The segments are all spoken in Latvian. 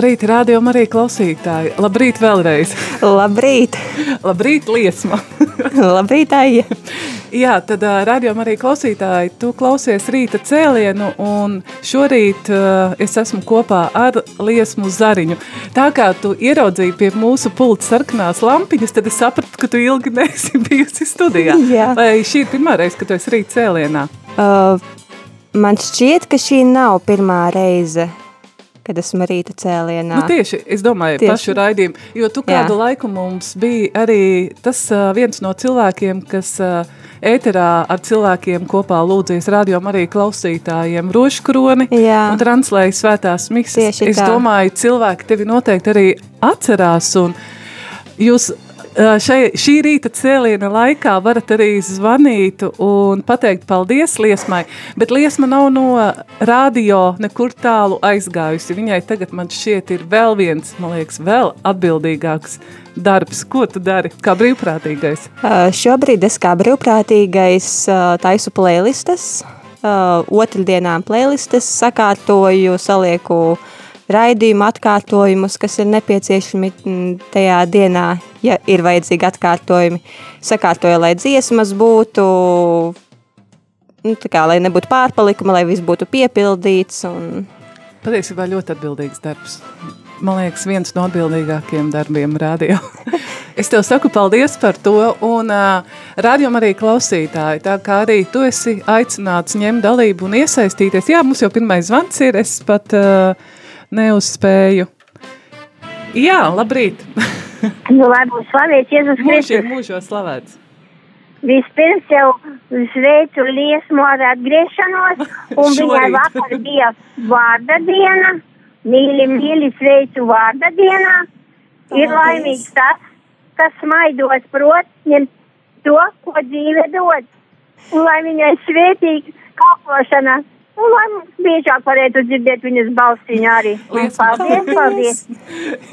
Labrīt, rādījumā arī klausītāji. Labrīt, vēlreiz. Labrīt! Labrīt, liesma! Labrīt, Aija! Jā, tad rādījumā arī klausītāji, tu klausies rīta cēlienu, un šorīt uh, es esmu kopā ar liesmu zariņu. Tā kā tu ieraudzīji pie mūsu pulta sarkanās lampiņas, tad es sapratu, ka tu ilgi neesi bijusi studijā. Jā. Vai šī ir pirmā reize, kad tu esi rīta cēlienā? Uh, man šķiet, ka šī nav pirmā reize, kad esmu rīta cēlienā. Nu, tieši, es domāju, Tieši. pašu raidījumu, jo tu kādu Jā. laiku mums bija arī tas uh, viens no cilvēkiem, kas uh, ēterā ar cilvēkiem kopā lūdzies radio arī klausītājiem roškroni Jā. un translēja svētās mises. Tieši es tā. domāju, cilvēki tevi noteikti arī atcerās un jūs šai, šī rīta cēliena laikā varat arī zvanīt un pateikt paldies Liesmai, bet Liesma nav no radio nekur tālu aizgājusi. Viņai tagad man šķiet ir vēl viens, man liekas, vēl atbildīgāks darbs. Ko tu dari kā brīvprātīgais? Uh, šobrīd es kā brīvprātīgais uh, taisu playlistes, uh, otrdienām playlistes sakārtoju, salieku raidījumu atkārtojumus, kas ir nepieciešami mm, tajā dienā, ja ir vajadzīgi atkārtojumi. Sakārtoju, lai dziesmas būtu, nu, kā, lai nebūtu pārpalikuma, lai viss būtu piepildīts. Un... Patiesībā ļoti atbildīgs darbs. Man liekas, viens no atbildīgākajiem darbiem radio. es tev saku paldies par to, un uh, radio arī klausītāji, tā kā arī tu esi aicināts ņemt dalību un iesaistīties. Jā, mums jau pirmais zvans ir, es pat uh, neuzspēju. Jā, labrīt! Nu, lai būtu slavēts Jēzus Mūžīgi Kristus. mūžos slavēts! Vispirms jau sveicu liesmu ar atgriešanos, un viņai vakar bija vārda diena. Mīļi, mīļi sveicu vārda dienā. Ir Paldies. laimīgs tas, kas smaidos prot, ņem to, ko dzīve dod. Un lai viņai svētīga kalpošana, un lai mums biežāk varētu dzirdēt viņas balsiņu arī. Liesma, Paldies, paldies!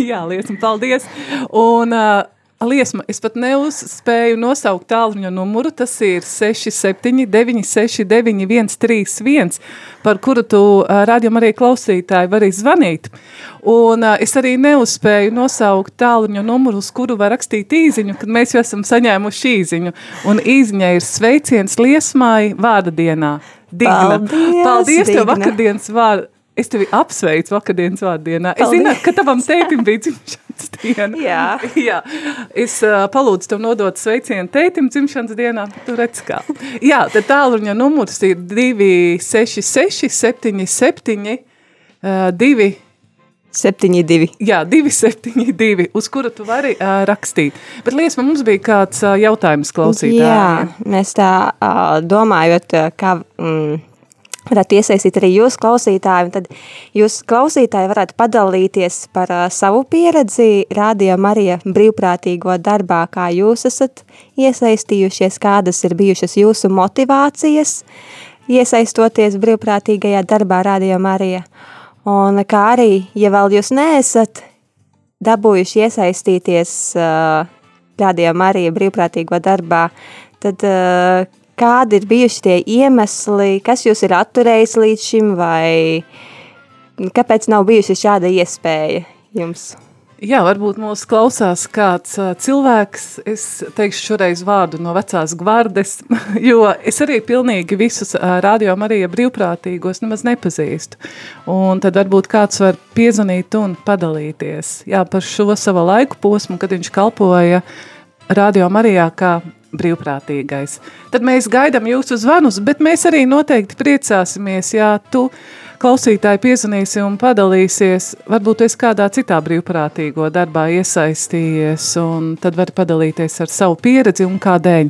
Jā, liesma, paldies. Un, uh, liesma, es pat neuzspēju nosaukt tālruņa numuru, tas ir 679 691 131, par kuru tu uh, rādījum arī klausītāji var zvanīt. Un uh, es arī neuzspēju nosaukt tālruņa numuru, uz kuru var rakstīt īziņu, kad mēs jau esam saņēmuši īziņu. Un īziņai ir sveiciens liesmai vārda dienā. Digna. Paldies, Paldies tev Digna. vakardienas vārdu. Es tevi apsveicu vakardienas vārdienā. Es Paldies. zinu, ka tavam tētim bija dzimšanas diena. Jā. Jā. Es uh, palūdzu tev nodot sveicienu tētim dzimšanas dienā. Tu redz kā. Jā, tad tāluņa numurs ir 266 77 uh, 2 7-2. Jā, 272, uz kura tu vari uh, rakstīt. Bet, Liesma, mums bija kāds uh, jautājums klausītājiem. Jā, mēs tā uh, domājot, kā mm, varētu iesaistīt arī jūs klausītāji, tad jūs klausītāji varētu padalīties par uh, savu pieredzi rādījā Marija brīvprātīgo darbā, kā jūs esat iesaistījušies, kādas ir bijušas jūsu motivācijas, iesaistoties brīvprātīgajā darbā rādījā Marija. Un kā arī, ja vēl jūs neesat dabūjuši iesaistīties uh, Rādījā Marija brīvprātīgo darbā, tad uh, kādi ir bijuši tie iemesli, kas jūs ir atturējis līdz šim, vai kāpēc nav bijusi šāda iespēja jums? Jā, varbūt mūs klausās kāds cilvēks, es teikšu šoreiz vārdu no vecās gvardes, jo es arī pilnīgi visus radio Marija brīvprātīgos nemaz nepazīstu. Un tad varbūt kāds var piezvanīt un padalīties jā, par šo savu laiku posmu, kad viņš kalpoja radio Marijā kā brīvprātīgais. Tad mēs gaidām jūsu zvanus, bet mēs arī noteikti priecāsimies, ja tu klausītāji piezvanīsi un padalīsies, varbūt es kādā citā brīvprātīgo darbā iesaistījies, un tad vari padalīties ar savu pieredzi un kādēļ.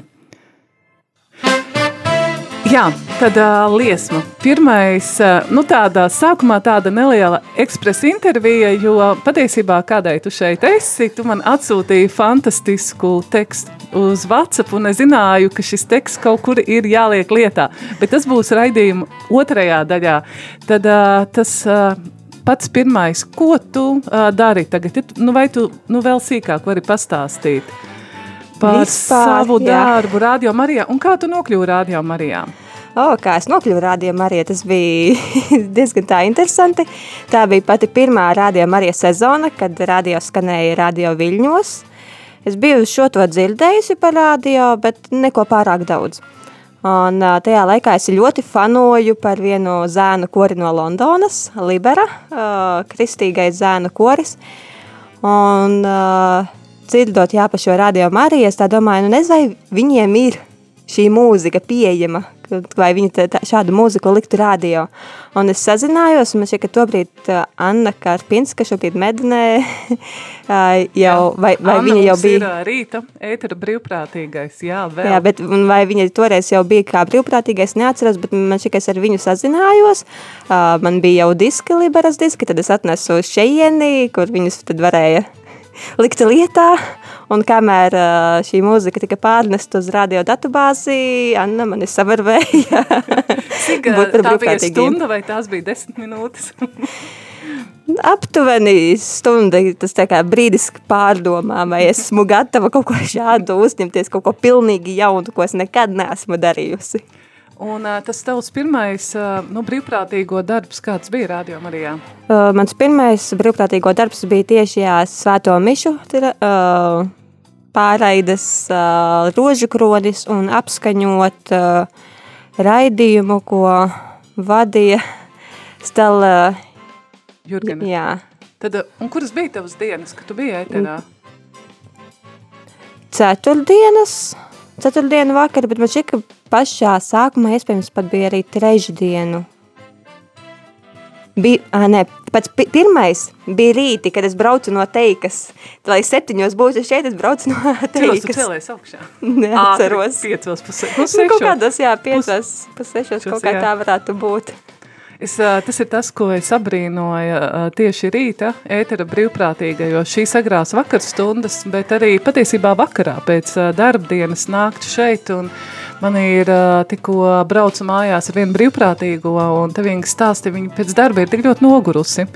Jā, tad uh, liesma. Pirmais, uh, nu tāda sākumā tāda neliela ekspresa intervija, jo patiesībā kādai tu šeit esi, tu man atsūtīji fantastisku tekstu uz WhatsApp, un es zināju, ka šis teksts kaut kur ir jāliek lietā, bet tas būs raidījuma otrajā daļā. Tad uh, tas uh, pats pirmais, ko tu uh, dari tagad, nu vai tu nu vēl sīkāk vari pastāstīt? Par Vispār, savu jā. darbu Radio Marijā. Un kā tu nokļuvi Radio Marijā? O, kā es nokļuvu Radio Marijā, tas bija diezgan tā interesanti. Tā bija pati pirmā Radio Marija sezona, kad radio skanēja Radio Viļņos. Es biju šo to dzirdējusi par radio, bet neko pārāk daudz. Un tajā laikā es ļoti fanoju par vienu zēnu kori no Londonas, Libera, kristīgais zēnu koris. Un dzirdot jā, pa šo radio Mariju, es tā domāju, nu nezinu, vai viņiem ir šī mūzika pieejama, vai viņi tā, tā, šādu mūziku liktu radio. Un es sazinājos, un man šķiet, ka tobrīd Anna Karpinska šobrīd medinē jau, vai, vai Anna viņa jau bija... ir rīta ētera brīvprātīgais, jā, vēl. Jā, bet vai viņa toreiz jau bija kā brīvprātīgais, neatceros, bet man šķiet, ka es ar viņu sazinājos. Man bija jau diski, liberas diski, tad es atnesu šeieni, kur viņus tad varēja likta lietā. Un kamēr šī mūzika tika pārnesta uz radio datubāzi, Anna mani savarvēja. Cik tā bija stunda vai tās bija desmit minūtes? Aptuveni stunda, tas tā kā brīdis pārdomā, vai esmu gatava kaut ko šādu uzņemties, kaut ko pilnīgi jaunu, ko es nekad neesmu darījusi. Un uh, tas tavs pirmais uh, nu, brīvprātīgo darbs, kāds bija Radio Marijā? Uh, mans pirmais brīvprātīgo darbs bija tieši jā, svēto mišu tira, uh, pārraides uh, rožu kronis un apskaņot uh, raidījumu, ko vadīja Stela Jurgena. Jā. Tad, un kuras bija tavas dienas, kad tu biji ēterā? Ceturtdienas, ceturtdienu vakar, bet man šķiet, ka pašā sākumā iespējams pat bija arī trešdienu. Bija, ah, nē, pats pirmais bija rīti, kad es braucu no teikas. Lai septiņos būtu šeit, es braucu no teikas. Tu cēlies augšā? Neatceros. Ātri, piecos pa se, nu, nu, kaut kādos, jā, piecos pa sešos, kaut kā jā. tā varētu būt. Es, tas ir tas, ko es abrīnoju tieši rīta ētera brīvprātīga, jo šī sagrās vakarstundas, bet arī patiesībā vakarā pēc darbdienas nākt šeit un Man ir tikko braucu mājās ar vienu brīvprātīgo, un te viņa stāsti, viņa pēc darba ir tik ļoti nogurusi.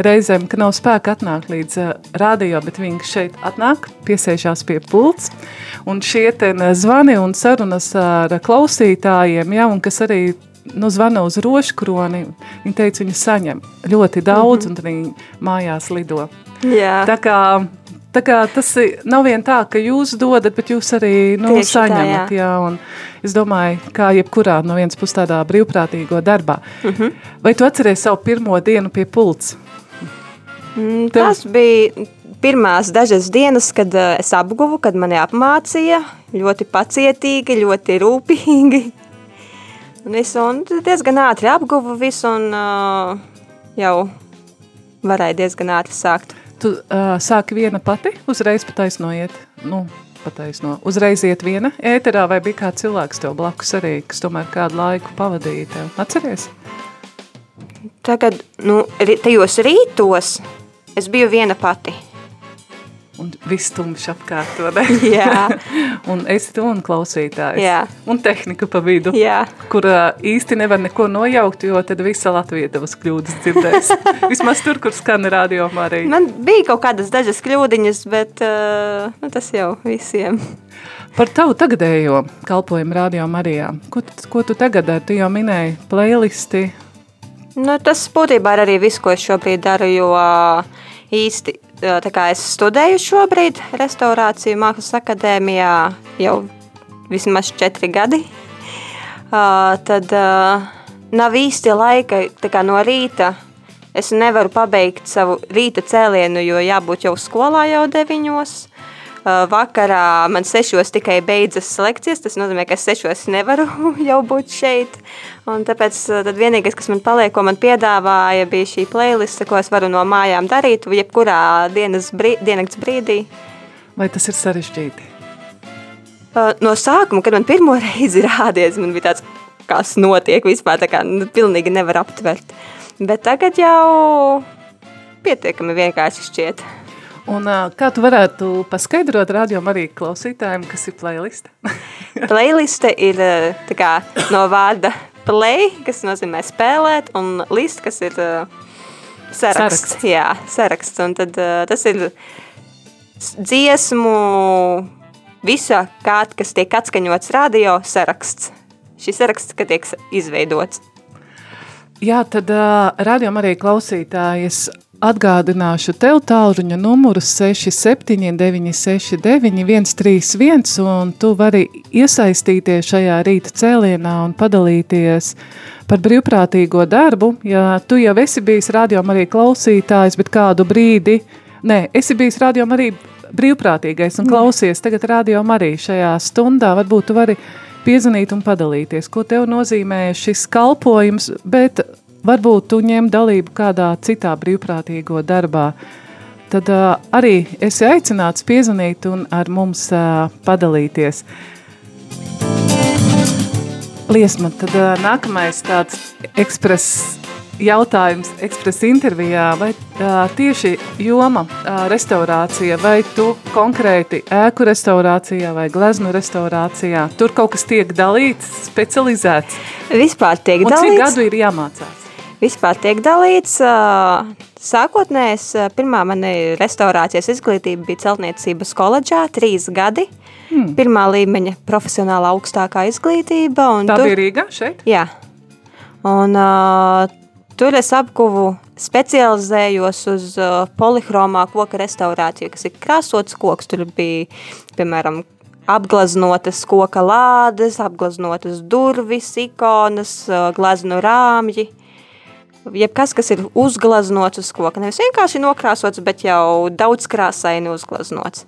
Reizēm, ka nav spēka atnākt līdz radio, bet viņa šeit atnāk, piesēžās pie pults, un šie ten zvani un sarunas ar klausītājiem, ja, un kas arī nu, zvana uz roškroni, viņa teica, viņa saņem ļoti daudz, mm -hmm. un viņa mājās lido. Jā. Tā kā Tā kā tas nav vien tā, ka jūs dodat, bet jūs arī nu, Tieši saņemat. Tā, jā. Jā, un es domāju, kā jebkurā no vienas puses tādā brīvprātīgo darbā. Mhm. -huh. Vai tu atceries savu pirmo dienu pie pults? Mm, Tev... Tas bija pirmās dažas dienas, kad uh, es apguvu, kad mani apmācīja ļoti pacietīgi, ļoti rūpīgi. Visu, un diezgan ātri apguvu visu un uh, jau varēja diezgan ātri sākt. Tu uh, sāki viena pati, uzreiz pataisnojiet, nu, pataisno, uzreiz iet viena ēterā, vai bija kāds cilvēks tev blakus arī, kas tomēr kādu laiku pavadīja tev? Atceries? Tagad, nu, tajos rītos es biju viena pati un viss tumšs apkārt to? Jā. un esi tu un klausītājs. Jā. Un tehnika pa vidu. Jā. Kur īsti nevar neko nojaukt, jo tad visa Latvija tavas kļūdas dzirdēs. Vismaz tur, kur skan radio arī. Man bija kaut kādas dažas kļūdiņas, bet uh, nu, tas jau visiem. Par tavu tagadējo kalpojumu radio Marijā. Ko, ko tu tagad dari? Tu jau minēji playlisti. Nu, tas būtībā ir arī viss, ko es šobrīd daru, jo īsti es studēju šobrīd restaurāciju Mākslas akadēmijā jau vismaz četri gadi, tad nav īsti laika no rīta. Es nevaru pabeigt savu rīta cēlienu, jo jābūt jau skolā jau deviņos. Uh, vakarā man sešos tikai beidzas lekcijas, tas nozīmē, ka es sešos nevaru jau būt šeit. Un tāpēc uh, tad vienīgais, kas man paliek, ko man piedāvāja, bija šī playliste, ko es varu no mājām darīt, jebkurā dienas brī, diennakts brīdī. Vai tas ir sarežģīti? Uh, no sākuma, kad man pirmo reizi rādies, man bija tāds, kas notiek vispār, tā kā nu, pilnīgi nevar aptvert. Bet tagad jau pietiekami vienkārši šķiet. Un, kā tu varētu paskaidrot radio arī klausītājiem, kas ir playliste? Playliste ir kā no vārda play, kas nozīmē spēlēt, un list, kas ir saraksts. Saraksts. Jā, saraksts. Un tad tas ir dziesmu, visa kā, kas tiek atskaņots radio saraksts. Šis saraksts, ka tiek izveidots. Jā, tad uh, radio arī klausītājas atgādināšu tev tālruņa numuru 67969131, un tu vari iesaistīties šajā rīta cēlienā un padalīties par brīvprātīgo darbu. Ja tu jau esi bijis radio arī klausītājs, bet kādu brīdi, nē, esi bijis radio arī brīvprātīgais un klausies tagad radio arī šajā stundā, varbūt tu vari piezvanīt un padalīties, ko tev nozīmē šis kalpojums, bet varbūt tu ņem dalību kādā citā brīvprātīgo darbā. Tad uh, arī esi aicināts piezvanīt un ar mums uh, padalīties. Liesma, tad uh, nākamais tāds ekspress jautājums, ekspress intervijā, vai uh, tieši joma uh, restaurācija, vai tu konkrēti ēku restaurācijā vai gleznu restaurācijā, tur kaut kas tiek dalīts, specializēts, Vispār tiek un cik dalīts. gadu ir jāmācās? Vispār tiek dalīts. ā, pirmā mana restaurācijas izglītība bija celtniecības koledžā, trīs gadi. Hmm. Pirmā līmeņa profesionālā augstākā izglītība. un Tā tur- bija Rīga šeit? Jā. Un, uh, tur es apguvu, specializējos uz uh, polihromā koka restaurāciju, kas ir krāsots koks. Tur bija, piemēram, apgleznotas koka lādes, apgleznotas durvis, ikonas, gleznu rāmji. Jebkas, kas ir uzgleznots uz koka, nevis vienkārši nokrāsots, bet jau daudz krāsaini uzgleznots.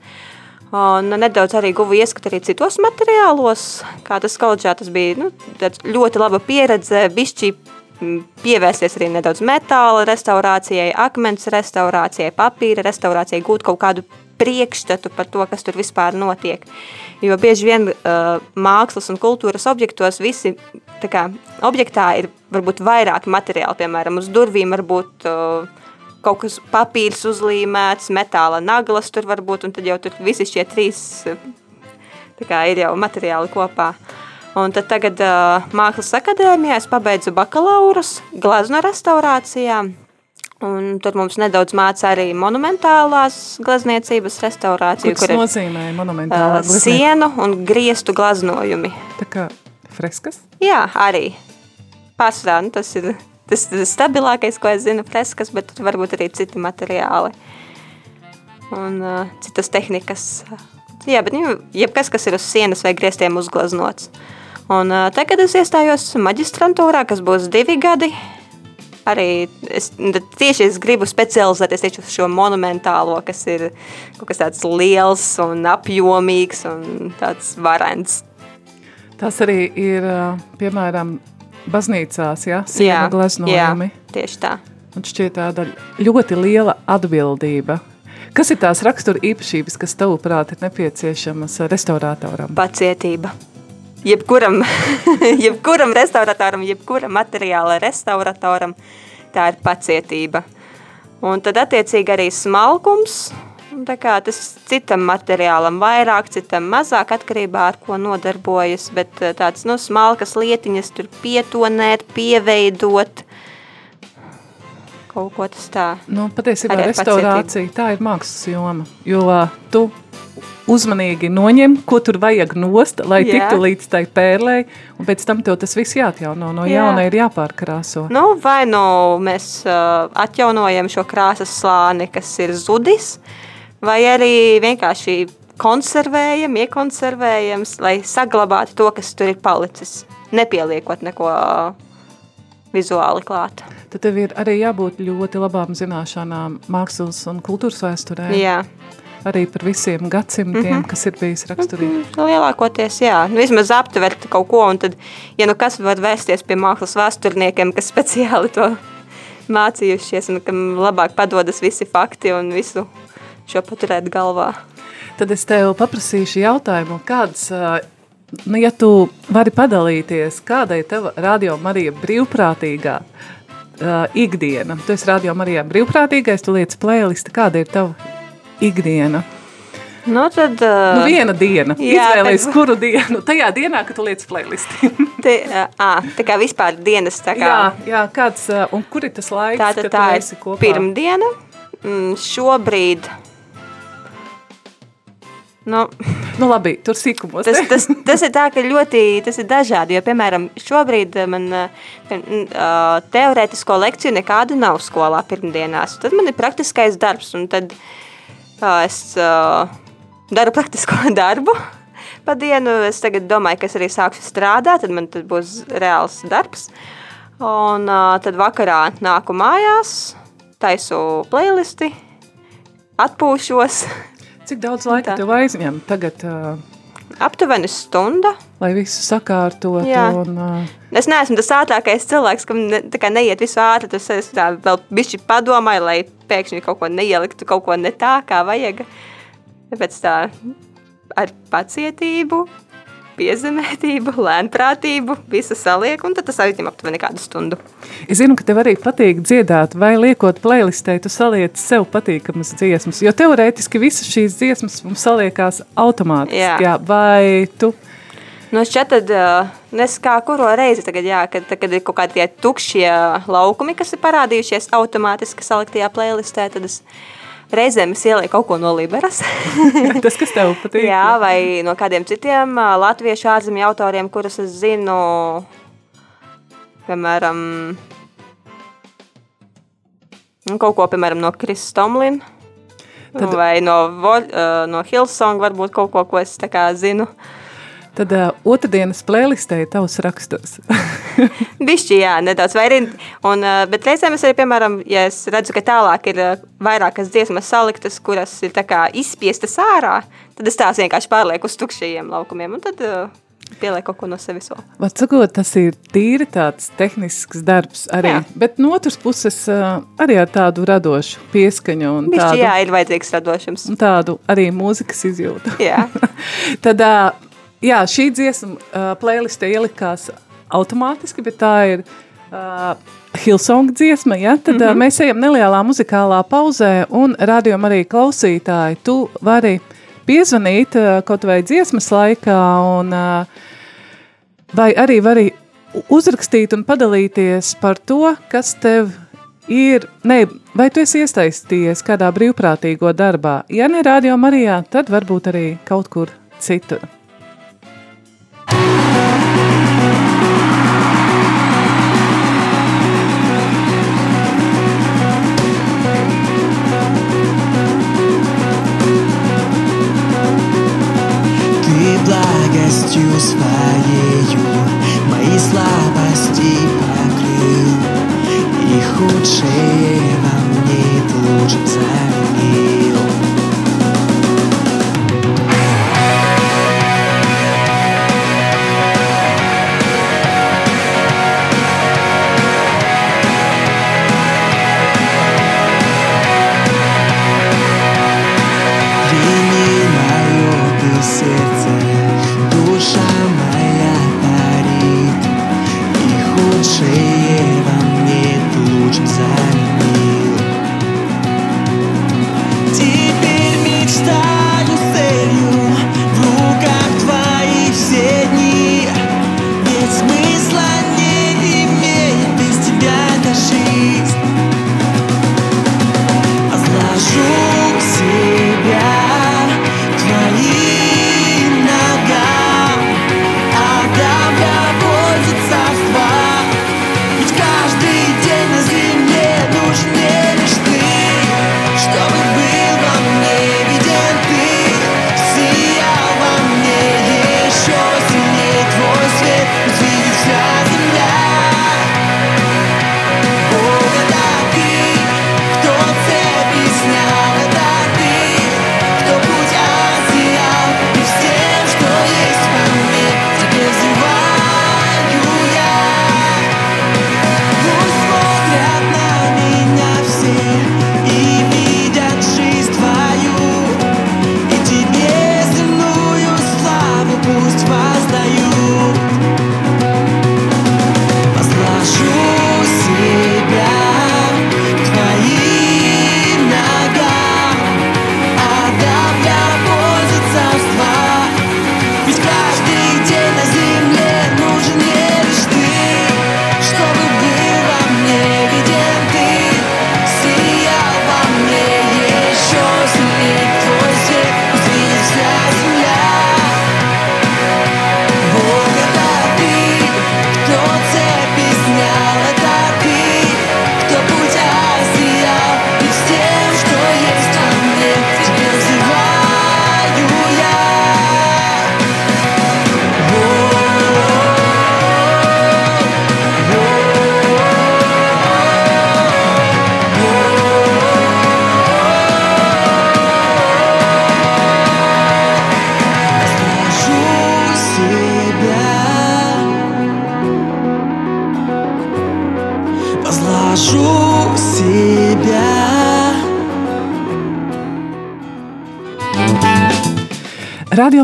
Un nedaudz arī guvu ieskatu arī citos materiālos, kā tas koledžā tas bija nu, ļoti laba pieredze, bišķi mm, pievērsties arī nedaudz metāla restaurācijai, akmens restaurācijai, papīra restaurācijai, gūt kaut kādu priekšstatu par to, kas tur vispār notiek. Jo bieži vien uh, mākslas un kultūras objektos visi kā, objektā ir varbūt vairāk materiāli, piemēram, uz durvīm varbūt uh, kaut kas papīrs uzlīmēts, metāla naglas tur varbūt, un tad jau tur visi šie trīs uh, kā ir jau materiāli kopā. Un tad tagad uh, Mākslas akadēmijā es pabeidzu bakalaurus glezno restaurācijā, un tur mums nedaudz māca arī monumentālās glezniecības restaurāciju, kur nozīmē monumentālā uh, sienu un griestu glaznojumi. Tā kā freskas? Jā, arī pārsvarā nu, tas ir tas, tas stabilākais, ko es zinu, freskas, bet varbūt arī citi materiāli un uh, citas tehnikas. Jā, bet nu, jebkas, kas ir uz sienas vai griestiem uzglaznots. Un uh, tagad es iestājos maģistrantūrā, kas būs divi gadi. Arī es, tieši es gribu specializēties tieši uz šo monumentālo, kas ir kaut kas tāds liels un apjomīgs un tāds varens. Tas arī ir, piemēram, baznīcās, ja? Sienu gleznojumi. jā, tieši tā. Un šķiet tāda ļoti liela atbildība. Kas ir tās rakstura īpašības, kas tavuprāt ir nepieciešamas restaurātoram? Pacietība. Jebkuram, jebkuram restauratoram, jebkuram materiāla restauratoram, tā ir pacietība. Un tad attiecīgi arī smalkums. Tā kā tas citam materiālam vairāk, citam mazāk atkarībā ar ko nodarbojas, bet eh, tāds nu, smalkas lietiņas tur pietonēt, pieveidot, kaut ko tas tā. Nu, patiesībā restaurācija tā ir mākslas joma, jo tu uzmanīgi noņem, ko tur vajag nost, lai Jā. tiktu līdz tai pērlei, un pēc tam tev tas viss jāatjauno, no Jā. jauna ir jāpārkrāso. Nu, vai nu mēs uh, atjaunojam šo krāsas slāni, kas ir zudis, vai arī vienkārši konservējam, iekonservējam, lai saglabātu to, kas tur ir palicis, nepieliekot neko uh, vizuāli klāt. Tad tev ir arī jābūt ļoti labām zināšanām mākslas un kultūras vēsturē. Jā, arī par visiem gadsimtiem, mm -hmm. kas ir bijis raksturīgi. Mm -hmm. Lielākoties, jā. Nu, vismaz aptvert kaut ko, un tad, ja nu kas var vēsties pie mākslas vēsturniekiem, kas speciāli to mācījušies, un kam labāk padodas visi fakti un visu šo paturēt galvā. Tad es tev paprasīšu jautājumu, kādas, nu, ja tu vari padalīties, kāda ir tava radio Marija brīvprātīgā uh, ikdiena? Tu esi radio Marijā brīvprātīgais, tu liec playlisti, kāda ir tava ikdiena? Nu, tad, uh, nu, viena diena. Jā, Izvēlējies, tad... kuru dienu. Tajā dienā, kad tu liec playlisti. te, uh, tā kā vispār dienas. Kā... Jā, jā kāds, uh, un kur ir tas laiks, tā, tad, kad tā tu esi kopā? Pirmdiena. Mm, šobrīd Nu, nu labi, tur sīkumos. Tas, tas, tas ir tā, ka ļoti tas ir dažādi, jo, piemēram, šobrīd man teorētisko lekciju nekādu nav skolā pirmdienās. Tad man ir praktiskais darbs, un tad uh, es daru praktisko darbu pa dienu. Es tagad domāju, ka es arī sākšu strādāt, tad man tad būs reāls darbs. Un tad vakarā nāku mājās, taisu playlisti, atpūšos, Cik daudz laika tev aizņem tagad? Uh, Aptuveni stunda. Lai visu sakārtotu. Un, uh... Es neesmu tas ātrākais cilvēks, kam ne, neiet visu ātri. Tas es tā vēl bišķi padomāju, lai pēkšņi kaut ko neieliktu, kaut ko ne tā, kā vajag. Tāpēc tā ar pacietību piezemētību, lēnprātību, visu saliek, un tad tas aizņem aptuveni kādu stundu. Es zinu, ka tev arī patīk dziedāt, vai liekot playlistē, tu saliec sev patīkamas dziesmas, jo teorētiski visas šīs dziesmas mums saliekās automātiski, jā. Jā, vai tu... No nu, šķiet, tad uh, nes kā kuro reizi tagad, jā, kad, kad ir kaut kādi tie tukšie laukumi, kas ir parādījušies automātiski saliktajā playlistē, tad es Reizēm es ielieku kaut ko no Liberas. Tas, kas tev patīk. Jā, vai no kādiem citiem latviešu ārzemju autoriem, kurus es zinu, piemēram, kaut ko, piemēram, no Kris Tomlin. Tad... Vai no, no Hillsong varbūt kaut ko, ko es tā kā zinu. Tad uh, otrdienas playlistē ir tavs rakstos. Bišķi, jā, nedaudz vairāk. Un, uh, bet reizēm es arī, piemēram, ja es redzu, ka tālāk ir uh, vairākas dziesmas saliktas, kuras ir tā kā izspiestas ārā, tad es tās vienkārši pārlieku uz tukšajiem laukumiem. Un tad uh, pieliek kaut ko no sevis vēl. Var sakot, tas ir tīri tāds tehnisks darbs arī, jā. bet no otras puses arī ar tādu radošu pieskaņu un Bišķi, tādu. Jā, ir vajadzīgs radošums. Un tādu arī mūzikas izjūtu. Jā. tad, jā, šī dziesma uh, playlistē ielikās automātiski, bet tā ir uh, Hillsong dziesma, ja? tad mm -hmm. uh, mēs ejam nelielā muzikālā pauzē un rādījām arī klausītāji. Tu vari piezvanīt uh, kaut vai dziesmas laikā un uh, vai arī vari uzrakstīt un padalīties par to, kas tev ir, ne, vai tu esi iesaistījies kādā brīvprātīgo darbā. Ja ne Radio Marijā, tad varbūt arī kaut kur citur. милостью своею Мои слабости покрыл И худшее во мне ты лучше заменил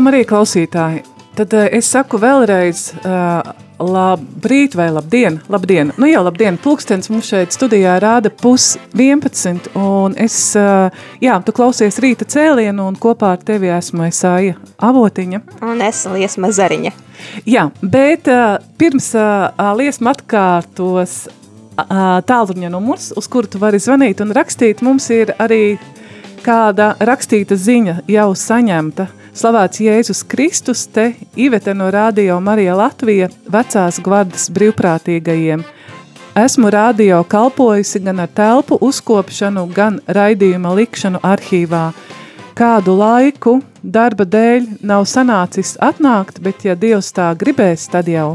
Arī klausītāji, tad uh, es saku vēlreiz uh, labrīt vai labdien, labdien. Nu jau labdien, pulkstens mums šeit studijā rāda pus 11, un es, uh, jā, tu klausies rīta cēlienu, un kopā ar tevi esmu Esāja Avotiņa. Un es liesma zariņa. Jā, bet pirms liesma atkārtos tālruņa numurs, uz kuru tu vari zvanīt un rakstīt, mums ir arī kāda rakstīta ziņa jau saņemta. Slavēts Jēzus Kristus, te Ivete no Rādio Marija Latvija, vecās gvardas brīvprātīgajiem. Esmu rādio kalpojusi gan ar telpu uzkopšanu, gan raidījuma likšanu arhīvā. Kādu laiku darba dēļ nav sanācis atnākt, bet ja Dievs tā gribēs, tad jau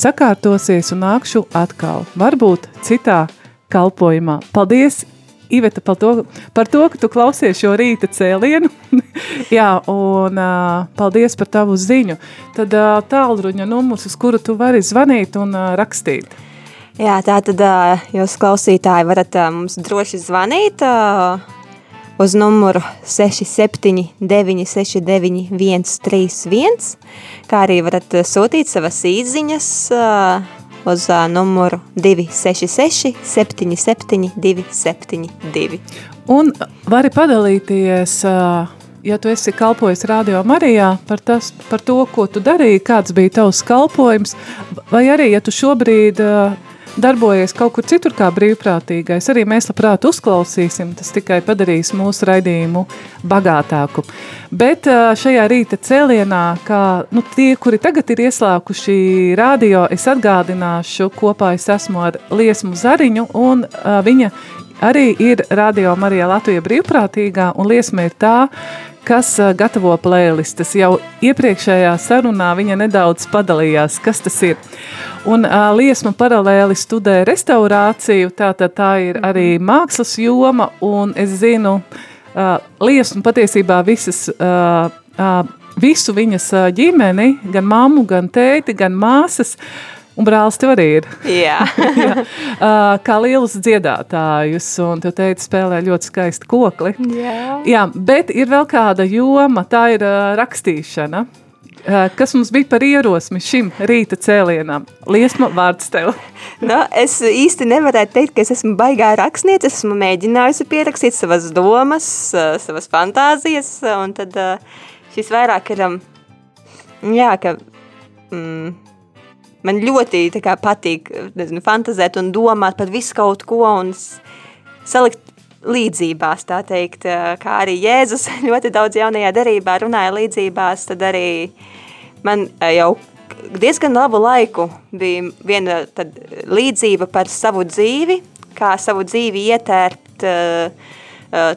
sakārtosies un nākšu atkal. Varbūt citā kalpojumā. Paldies, Iveta, par to, par to, ka tu klausies šo rīta cēlienu. Jā, un uh, paldies par tavu ziņu. Tad uh, tālruņa numurs, uz kuru tu vari zvanīt un uh, rakstīt. Jā, tā tad uh, jūs klausītāji varat uh, mums droši zvanīt uh, uz numuru 679 69 131, kā arī varat sūtīt savas īziņas uh, uz numuru 266 77 272. Un vari padalīties, ja tu esi kalpojis Radio Marijā, par, tas, par to, ko tu darīji, kāds bija tavs kalpojums, vai arī, ja tu šobrīd darbojies kaut kur citur kā brīvprātīgais, arī mēs labprāt uzklausīsim, tas tikai padarīs mūsu raidījumu bagātāku. Bet šajā rīta cēlienā, kā nu, tie, kuri tagad ir ieslākuši radio, es atgādināšu, kopā es esmu ar Liesmu Zariņu, un uh, viņa arī ir Radio Marijā Latvija brīvprātīgā, un Liesma ir tā, kas gatavo playlistas. Jau iepriekšējā sarunā viņa nedaudz padalījās, kas tas ir. Un uh, Liesma paralēli studē restaurāciju, tātad tā ir arī mākslas joma, un es zinu, uh, Liesma patiesībā visas, uh, uh, visu viņas uh, ģimeni, gan mammu, gan tēti, gan māsas, un brālis tev arī ir. Jā. Jā. Uh, kā lielus dziedātājus, un tu teici, spēlē ļoti skaisti kokli. Jā. Jā, bet ir vēl kāda joma, tā ir uh, rakstīšana. Uh, kas mums bija par ierosmi šim rīta cēlienam? Liesma vārds tev. Nu, es īsti nevarētu teikt, ka es esmu baigā rakstniece. Es esmu mēģinājusi pierakstīt savas domas, uh, savas fantāzijas, un tad šis vairāk ir, um, jā, ka mm, man ļoti kā, patīk nezinu, fantazēt un domāt par visu kaut ko un salikt līdzībās, tā teikt, kā arī Jēzus ļoti daudz jaunajā derībā runāja līdzībās, tad arī man jau diezgan labu laiku bija viena tad līdzība par savu dzīvi, kā savu dzīvi ietērpt uh, uh,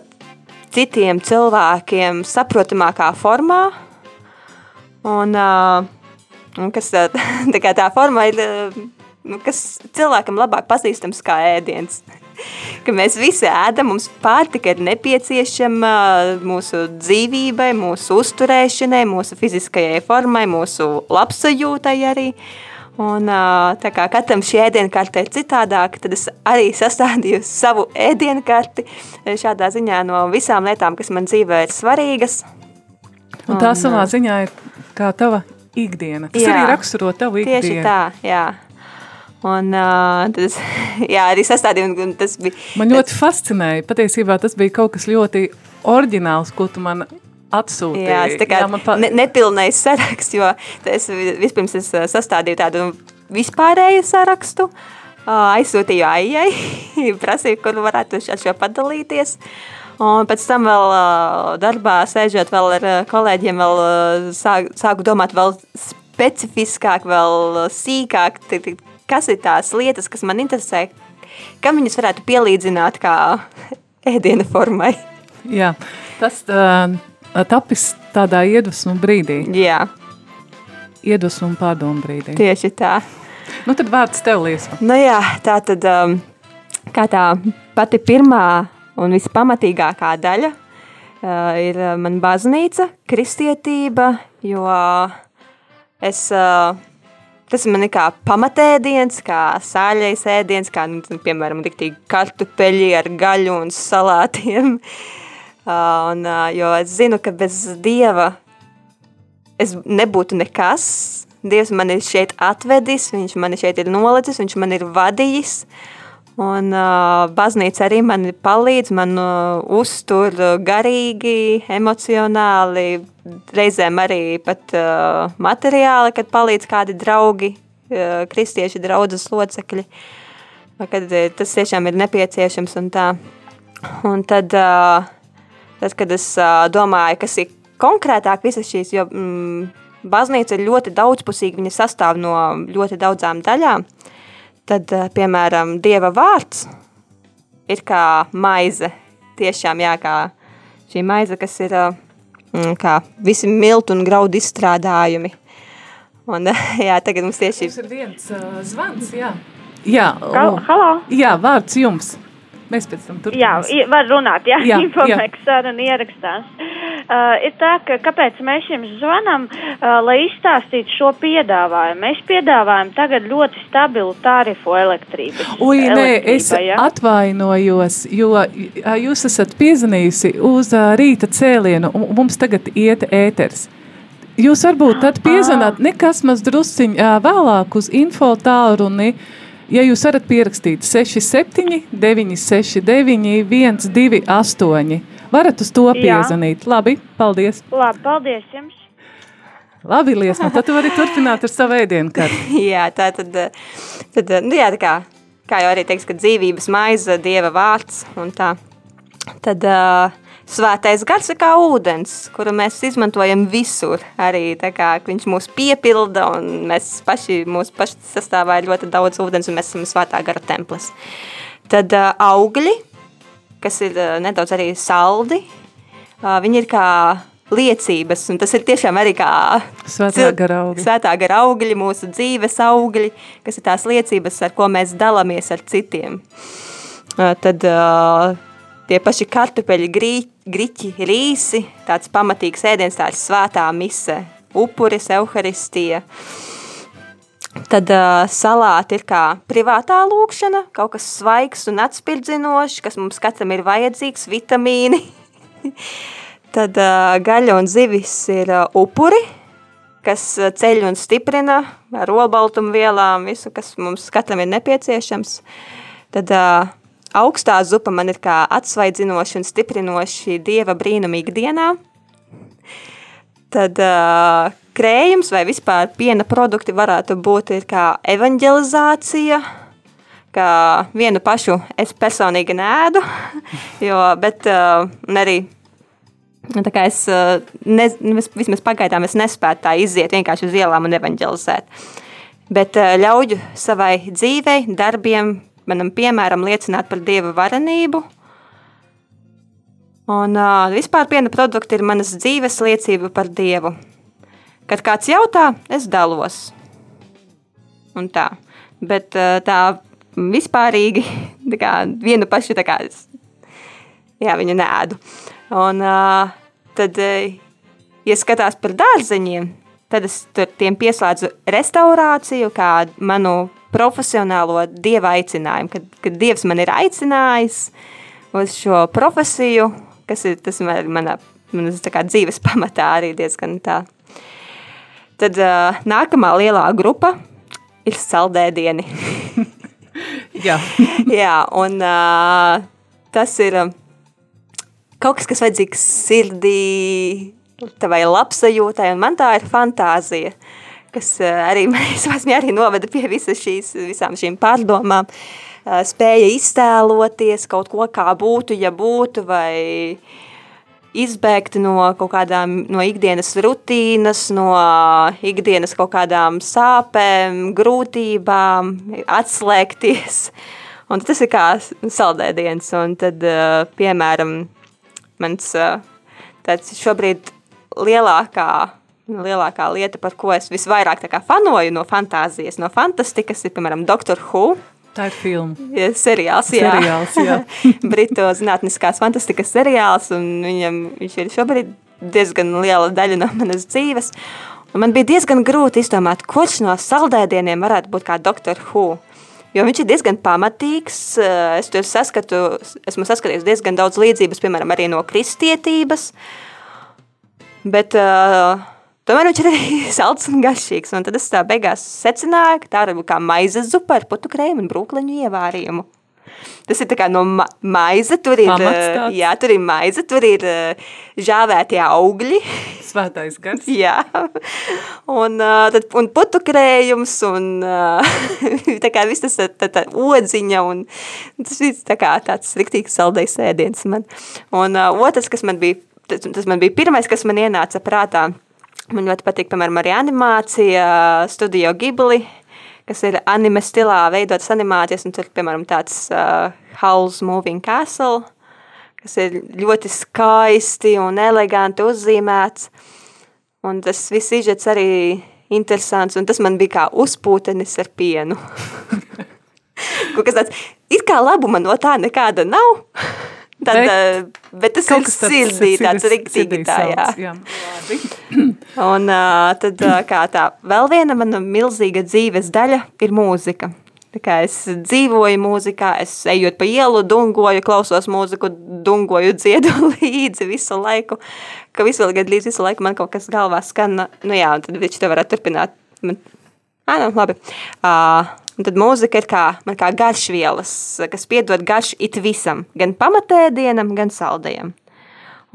citiem cilvēkiem saprotamākā formā, un uh, kas tā, tā, tā forma ir, kas cilvēkam labāk pazīstams kā ēdiens. Ka mēs visi ēdam, mums pārtika ir nepieciešama mūsu dzīvībai, mūsu uzturēšanai, mūsu fiziskajai formai, mūsu labsajūtai arī. Un, tā kā katram šī ēdienkarte ir citādāka, tad es arī sastādīju savu ēdienkarti šādā ziņā no visām lietām, kas man dzīvē ir svarīgas. Un tā Un, savā ziņā ir kā tava ikdiena. Tas Jā. arī raksturo tavu ikdienu. Tieši tā, jā. Un uh, tas, jā, arī sastādīju, un, un tas bija... Man ļoti fascinēja. Patiesībā tas bija kaut kas ļoti oriģināls, ko tu man atsūtīji. Jā, tas kā Jā, pa... ne, nepilnais saraksts, jo es vi- vispirms es ā, sastādīju tādu vispārēju sarakstu, ā, aizsūtīju aijai, prasīju, kur varētu ar šo padalīties. Un pēc tam vēl ā, darbā sēžot vēl ar kolēģiem, vēl ā, sāk, sāku domāt vēl specifiskāk, vēl sīkāk, t- t- kas ir tās lietas, kas man interesē, kam viņas varētu pielīdzināt kā ēdiena formai. Jā, tas uh, tapis tādā iedvesmu brīdī, Jā, iedvesmu un pārdomu brīdī. tieši tā. Nu tad vārds tev, Liesma. Nu jā, tā tad, um, kā tā pati pirmā un vispamatīgākā daļa uh, ir man baznīca, kristietība, jo es, uh, tas man ir kā pamatēdiens, kā sāļais ēdiens, kā, nu, piemēram, diktīgi kartupeļi ar gaļu un salātiem. Uh, un, uh, jo es zinu, ka bez Dieva es nebūtu nekas. Dievs man ir šeit atvedis, viņš man šeit ir nolicis, viņš man ir vadījis. Un uh, baznīca arī man palīdz, man uh, uztur garīgi, emocionāli, reizēm arī pat uh, materiāli, kad palīdz kādi draugi, uh, kristieši draudzes locekļi, kad uh, tas tiešām ir nepieciešams un tā. Un tad, uh, tad kad es uh, domāju, kas ir konkrētāk visas šīs, jo mm, baznīca ir ļoti daudzpusīga, viņa sastāv no ļoti daudzām daļām, tad, uh, piemēram, Dieva vārds ir kā maize, tiešām jā, kā šī maize, kas ir uh, kā visi miltu un graudu izstrādājumi. Un, jā, tagad mums tieši... Mums ir viens uh, zvans, jā. Jā, Hal- Halo? jā, vārds jums. Mēs pēc tam Jā, turpināsim. i- var runāt, jā, Jā, jā infomeks saruna ierakstās. Uh, ir tā, ka kāpēc mēs jums zvanam, uh, lai izstāstītu šo piedāvājumu. Mēs piedāvājam tagad ļoti stabilu tarifu elektrības. Ui, nē, es ja? atvainojos, jo ā, jūs esat piezvanījusi uz ā, rīta cēlienu, un mums tagad iet ēters. Jūs varbūt tad piezvanāt nekas maz drusciņ ā, vēlāk uz info tālruni, ja jūs varat pierakstīt 67 969 128. Varat uz to piezvanīt. Labi, paldies. Labi, paldies jums. Labi, Liesma, tad tu vari turpināt ar savu ēdienu karti. Jā, tā tad, tad nu jā, tā kā, kā jau arī teiks, ka dzīvības maize, Dieva vārds un tā. Tad uh, svētais gars ir kā ūdens, kuru mēs izmantojam visur. Arī kā viņš mūs piepilda un mēs paši, mūsu paši sastāvā ir ļoti daudz ūdens un mēs esam svētā gara templis. Tad uh, augļi, kas ir uh, nedaudz arī saldi, uh, viņi ir kā liecības, un tas ir tiešām arī kā Svētā gara augļi. Svētā gara augļi, mūsu dzīves augļi, kas ir tās liecības, ar ko mēs dalāmies ar citiem. Uh, Tad uh, tie paši kartupeļi, grī, griķi, rīsi, tāds pamatīgs ēdiens, tā ir svētā mise, upuris, euharistija. Tad uh, salāti ir kā privātā lūkšana, kaut kas svaigs un atspirdzinošs, kas mums katram ir vajadzīgs, vitamīni. Tad uh, gaļa un zivis ir uh, upuri, kas ceļ un stiprina ar olbaltumvielām, visu, kas mums katram ir nepieciešams. Tad uh, augstā zupa man ir kā atsvaidzinoši un stiprinoši dieva brīnumi ikdienā. Tad uh, krējums vai vispār piena produkti varētu būt kā evanģelizācija, kā vienu pašu es personīgi nēdu, jo, bet uh, arī Nu, es uh, ne, nu, vis- vismaz pagaidām es nespēju tā iziet vienkārši uz ielām un evanģelizēt. Bet uh, ļauju savai dzīvei, darbiem, manam piemēram, liecināt par Dieva varenību. Un uh, vispār piena produkti ir manas dzīves liecība par Dievu. Kad kāds jautā, es dalos. Un tā. Bet uh, tā vispārīgi, tā kā vienu pašu, tā kā es jā, viņu nēdu. Un uh, tad, ja skatās par dārzeņiem, tad es tur tiem pieslēdzu restaurāciju kā manu profesionālo dieva aicinājumu, kad, kad dievs man ir aicinājis uz šo profesiju, kas ir tas man, manā, manas tā kā dzīves pamatā arī diezgan tā. Tad uh, nākamā lielā grupa ir saldēdieni. Jā, Jā, un uh, tas ir um, kaut kas, kas vajadzīgs sirdī, tavai labsajūtai, un man tā ir fantāzija, kas uh, arī man arī noveda pie visas šīs, visām šīm pārdomām. Uh, spēja iztēloties kaut ko, kā būtu, ja būtu, vai izbēgt no kaut kādām no ikdienas rutīnas, no ikdienas kaut kādām sāpēm, grūtībām, atslēgties. Un tas ir kā saldēdiens. Un tad, piemēram, mans tāds šobrīd lielākā, lielākā lieta, par ko es visvairāk fanoju no fantāzijas, no fantastikas, ir, piemēram, Doctor Who. tā ir filma. Ja, seriāls, jā. Seriāls, jā. Britu zinātniskās fantastikas seriāls, un viņam, viņš ir šobrīd diezgan liela daļa no manas dzīves. Un man bija diezgan grūti izdomāt, kurš no saldēdieniem varētu būt kā Doctor Who. Jo viņš ir diezgan pamatīgs. eh, Es tur saskatu, esmu saskatījis diezgan daudz līdzības, piemēram, arī no kristietības. Bet uh, tomēr viņš ir arī salds un garšīgs. Un tad es tā beigās secināju, ka tā būt kā maizes zupa ar putu krēmu un brūkleņu ievārījumu. Tas ir no ma maize, tur ir, eh, jā, tur ir maize, tur ir eh, žāvētie augļi, Svētais gars. jā, un, uh, tad, un putu krējums, un tā kā viss tas tā, tā, odziņa, un tas viss tā kā tāds riktīgs saldējs ēdiens man. Un otrs, kas man bija, tas, tas man bija pirmais, kas man ienāca prātā, man ļoti patīk, piemēram, arī animācija, Studio Ghibli, kas ir anime stilā veidotas animācijas, un tur, piemēram, tāds uh, Howl's Moving Castle, kas ir ļoti skaisti un eleganti uzzīmēts. Un tas viss izžets arī interesants, un tas man bija kā uzpūtenis ar pienu. Kaut kas tāds, it kā labuma no tā nekāda nav, tad, Bet bet, bet tas ir sirdī, tāds sirdī tā, jā. jā. Un uh, tad uh, kā tā, vēl viena mana milzīga dzīves daļa ir mūzika. Kā es dzīvoju mūzikā, es ejot pa ielu, dungoju, klausos mūziku, dungoju, dziedu līdzi visu laiku. Ka visu vēl gadu līdz visu laiku man kaut kas galvā skan. Nu jā, un tad viņš te varētu turpināt. Man, ā, nu, labi. Uh, un tad mūzika ir kā, kā garšvielas, kas piedod garšu it visam. Gan pamatēdienam, gan saldējam.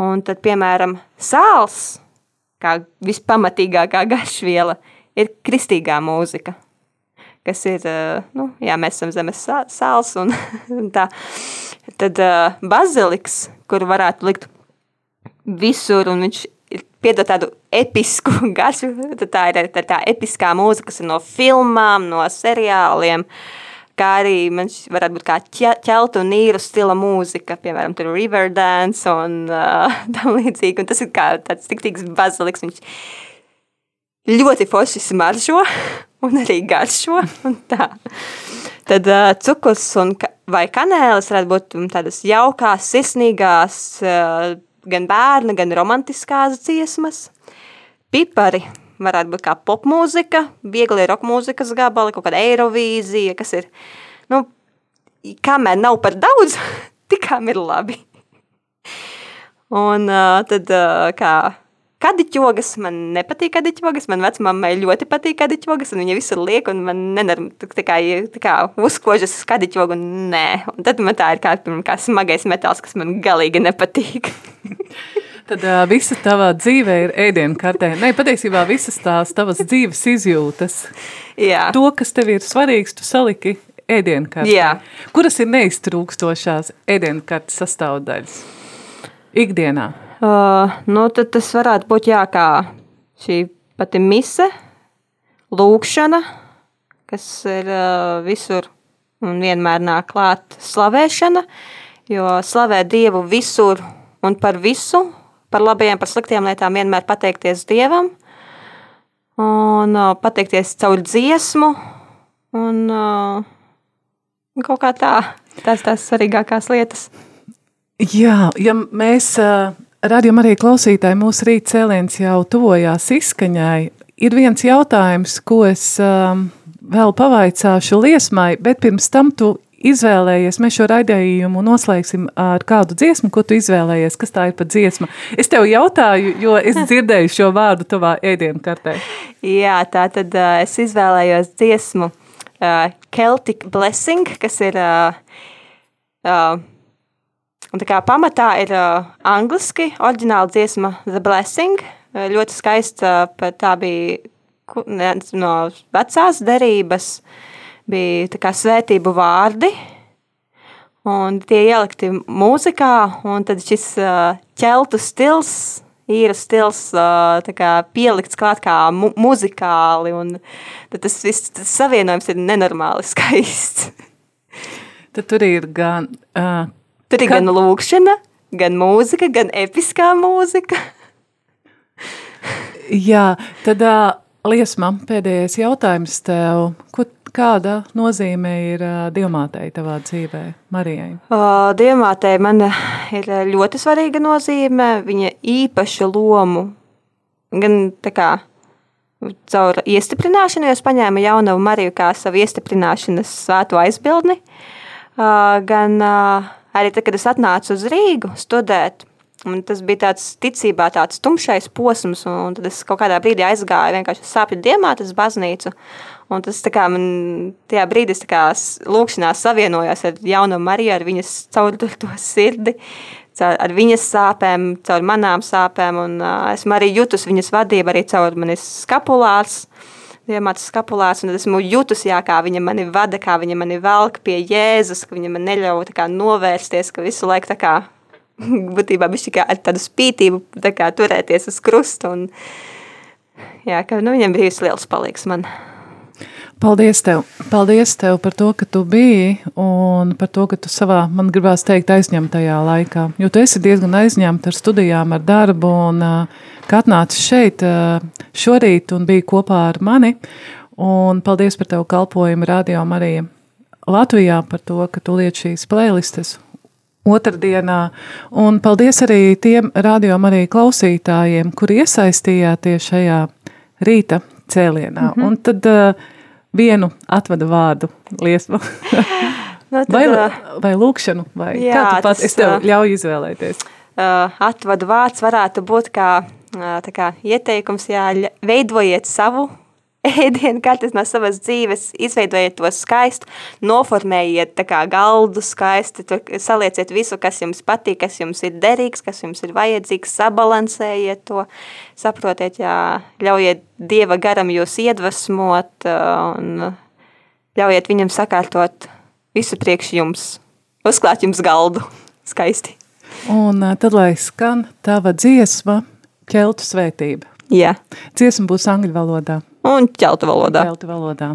Un tad, piemēram, sāls, kā vispamatīgākā garšviela, ir kristīgā mūzika. Kas ir, eh, nu, jā, mēs esam zemes sā- sāls un, un tā. Tad uh, baziliks, kur varētu likt visur, un viņš piedod tādu episku garšu, tad tā ir tā, tā episkā mūzika, kas ir no filmām, no seriāliem, kā arī man šķ- varētu būt kā ķe- ķeltu un īru stila mūzika, piemēram, tur Riverdance un uh, tam līdzīgi, un tas ir kā tāds tiktīgs baziliks, viņš ļoti forši smaržo un arī garšo. Un tā. Tad uh, cukurs un ka vai kanēlis varētu būt mm, tādas jaukās, sirsnīgās, uh, gan bērna, gan romantiskās dziesmas. Pipari varētu būt kā popmūzika, viegli roka mūzikas gabali, kaut kāda eirovīzija, kas ir, nu, kamēr nav par daudz, tikām ir labi. Un uh, tad, uh, kā kadiķogas, man nepatīk kadiķogas, man vecmāmai ļoti patīk kadiķogas, un viņa visur liek, un man nenar, tā, tā kā, tā kā uzkožas uz kadiķogu, un nē. Un tad man tā ir kā, kā smagais metāls, kas man galīgi nepatīk. Tad uh, visa tava dzīve ir ēdienkartē. Nē, patiesībā visas tās tavas dzīves izjūtas, Jā. to, kas tev ir svarīgs, tu saliki ēdienkartē. Jā. Kuras ir neiztrūkstošās ēdienkartes sastāvdaļas ikdienā? Uh, nu, tad tas varētu būt jā, kā šī pati mise, lūkšana, kas ir uh, visur un vienmēr nāk klāt slavēšana, jo slavē Dievu visur un par visu, par labajām, par sliktām lietām vienmēr pateikties Dievam un uh, pateikties caur dziesmu un uh, kaut kā tā, tās tās svarīgākās lietas. Jā, ja mēs uh, radījām arī klausītāji, mūsu rīta cēliens jau tuvojās izskaņai. Ir viens jautājums, ko es um, vēl pavaicāšu liesmai, bet pirms tam tu izvēlējies, mēs šo raidījumu noslēgsim ar kādu dziesmu, ko tu izvēlējies, kas tā ir par dziesmu. Es tev jautāju, jo es dzirdēju šo vārdu tavā ēdienkartē. Jā, tā tad uh, es izvēlējos dziesmu uh, Celtic Blessing, kas ir uh, uh, un tā kā pamatā ir uh, angliski, oriģināla dziesma The Blessing, uh, ļoti skaista, pat tā bija no vecās derības, bija kā svētību vārdi, un tie ielikti mūzikā, un tad šis uh, ķeltu stils, īra stils uh, kā pielikts klāt kā mu muzikāli, tas viss tas savienojums ir nenormāli skaists. Tad tur ir gan... Uh, Tur ir Kad- gan lūkšana, gan mūzika, gan episkā mūzika. Jā, tad uh, Liesma, pēdējais jautājums tev. Ko, kāda nozīme ir uh, dievmātei tavā dzīvē, Marijai? Uh, Dievmātei man ir ļoti svarīga nozīme, viņa īpaša lomu, gan kā caur iestiprināšanu, jo es paņēmu jaunavu Mariju kā savu iestiprināšanas svēto aizbildni, uh, gan uh, arī tad, kad es atnācu uz Rīgu studēt, Un tas bija tāds ticībā, tāds tumšais posms, un tad es kaut kādā brīdī aizgāju vienkārši uz sāpju diemātu uz baznīcu. Un tas kā man tajā brīdī lūkšanā savienojos ar jauno Mariju, ar viņas caur to to sirdi, caur, ar viņas sāpēm, caur manām sāpēm, un uh, esmu arī jutus viņas vadību arī caur manis skapulārs, diemātas skapulārs, un esmu jutus, jā, kā viņa mani vada, kā viņa mani velk pie Jēzus, ka viņa man neļauj kā novērsties, ka visu laiku tā kā būtībā bišķi kā ar tādu spītību tā kā turēties uz krusta, un jā, ka nu, viņam bija liels palīgs man. Paldies tev. Paldies tev par to, ka tu biji un par to, ka tu savā, man gribās teikt, aizņemtajā laikā. Jo tu esi diezgan aizņemta ar studijām, ar darbu un uh, kā atnāci šeit uh, šorīt un biji kopā ar mani. Un paldies par tavu kalpojumu Radio Marija Latvijā par to, ka tu liet šīs playlistes otrdienā. Un paldies arī tiem Radio Marija klausītājiem, kuri iesaistījāties šajā rīta cēlienā. Mm -hmm. Un tad uh, vienu atvada vārdu liesmu. Nu, tad, vai, vai lūkšanu, vai Jā, kā tu pats, tas, es tev ļauju izvēlēties. atvadu vārds varētu būt kā, kā ieteikums, jā, veidojiet savu ēdienu kartes no savas dzīves, izveidojiet to skaistu, noformējiet kā galdu skaisti, salieciet visu, kas jums patīk, kas jums ir derīgs, kas jums ir vajadzīgs, sabalansējiet to, saprotiet, jā, ļaujiet Dieva garam jūs iedvesmot uh, un ļaujiet viņam sakārtot visu priekš jums, uzklāt jums galdu skaisti. Un ā, tad, lai skan tava dziesma, ķeltu svētība. Jā, Dziesma būs angļu valodā, un ķeltu valodā. Ķeltu valodā.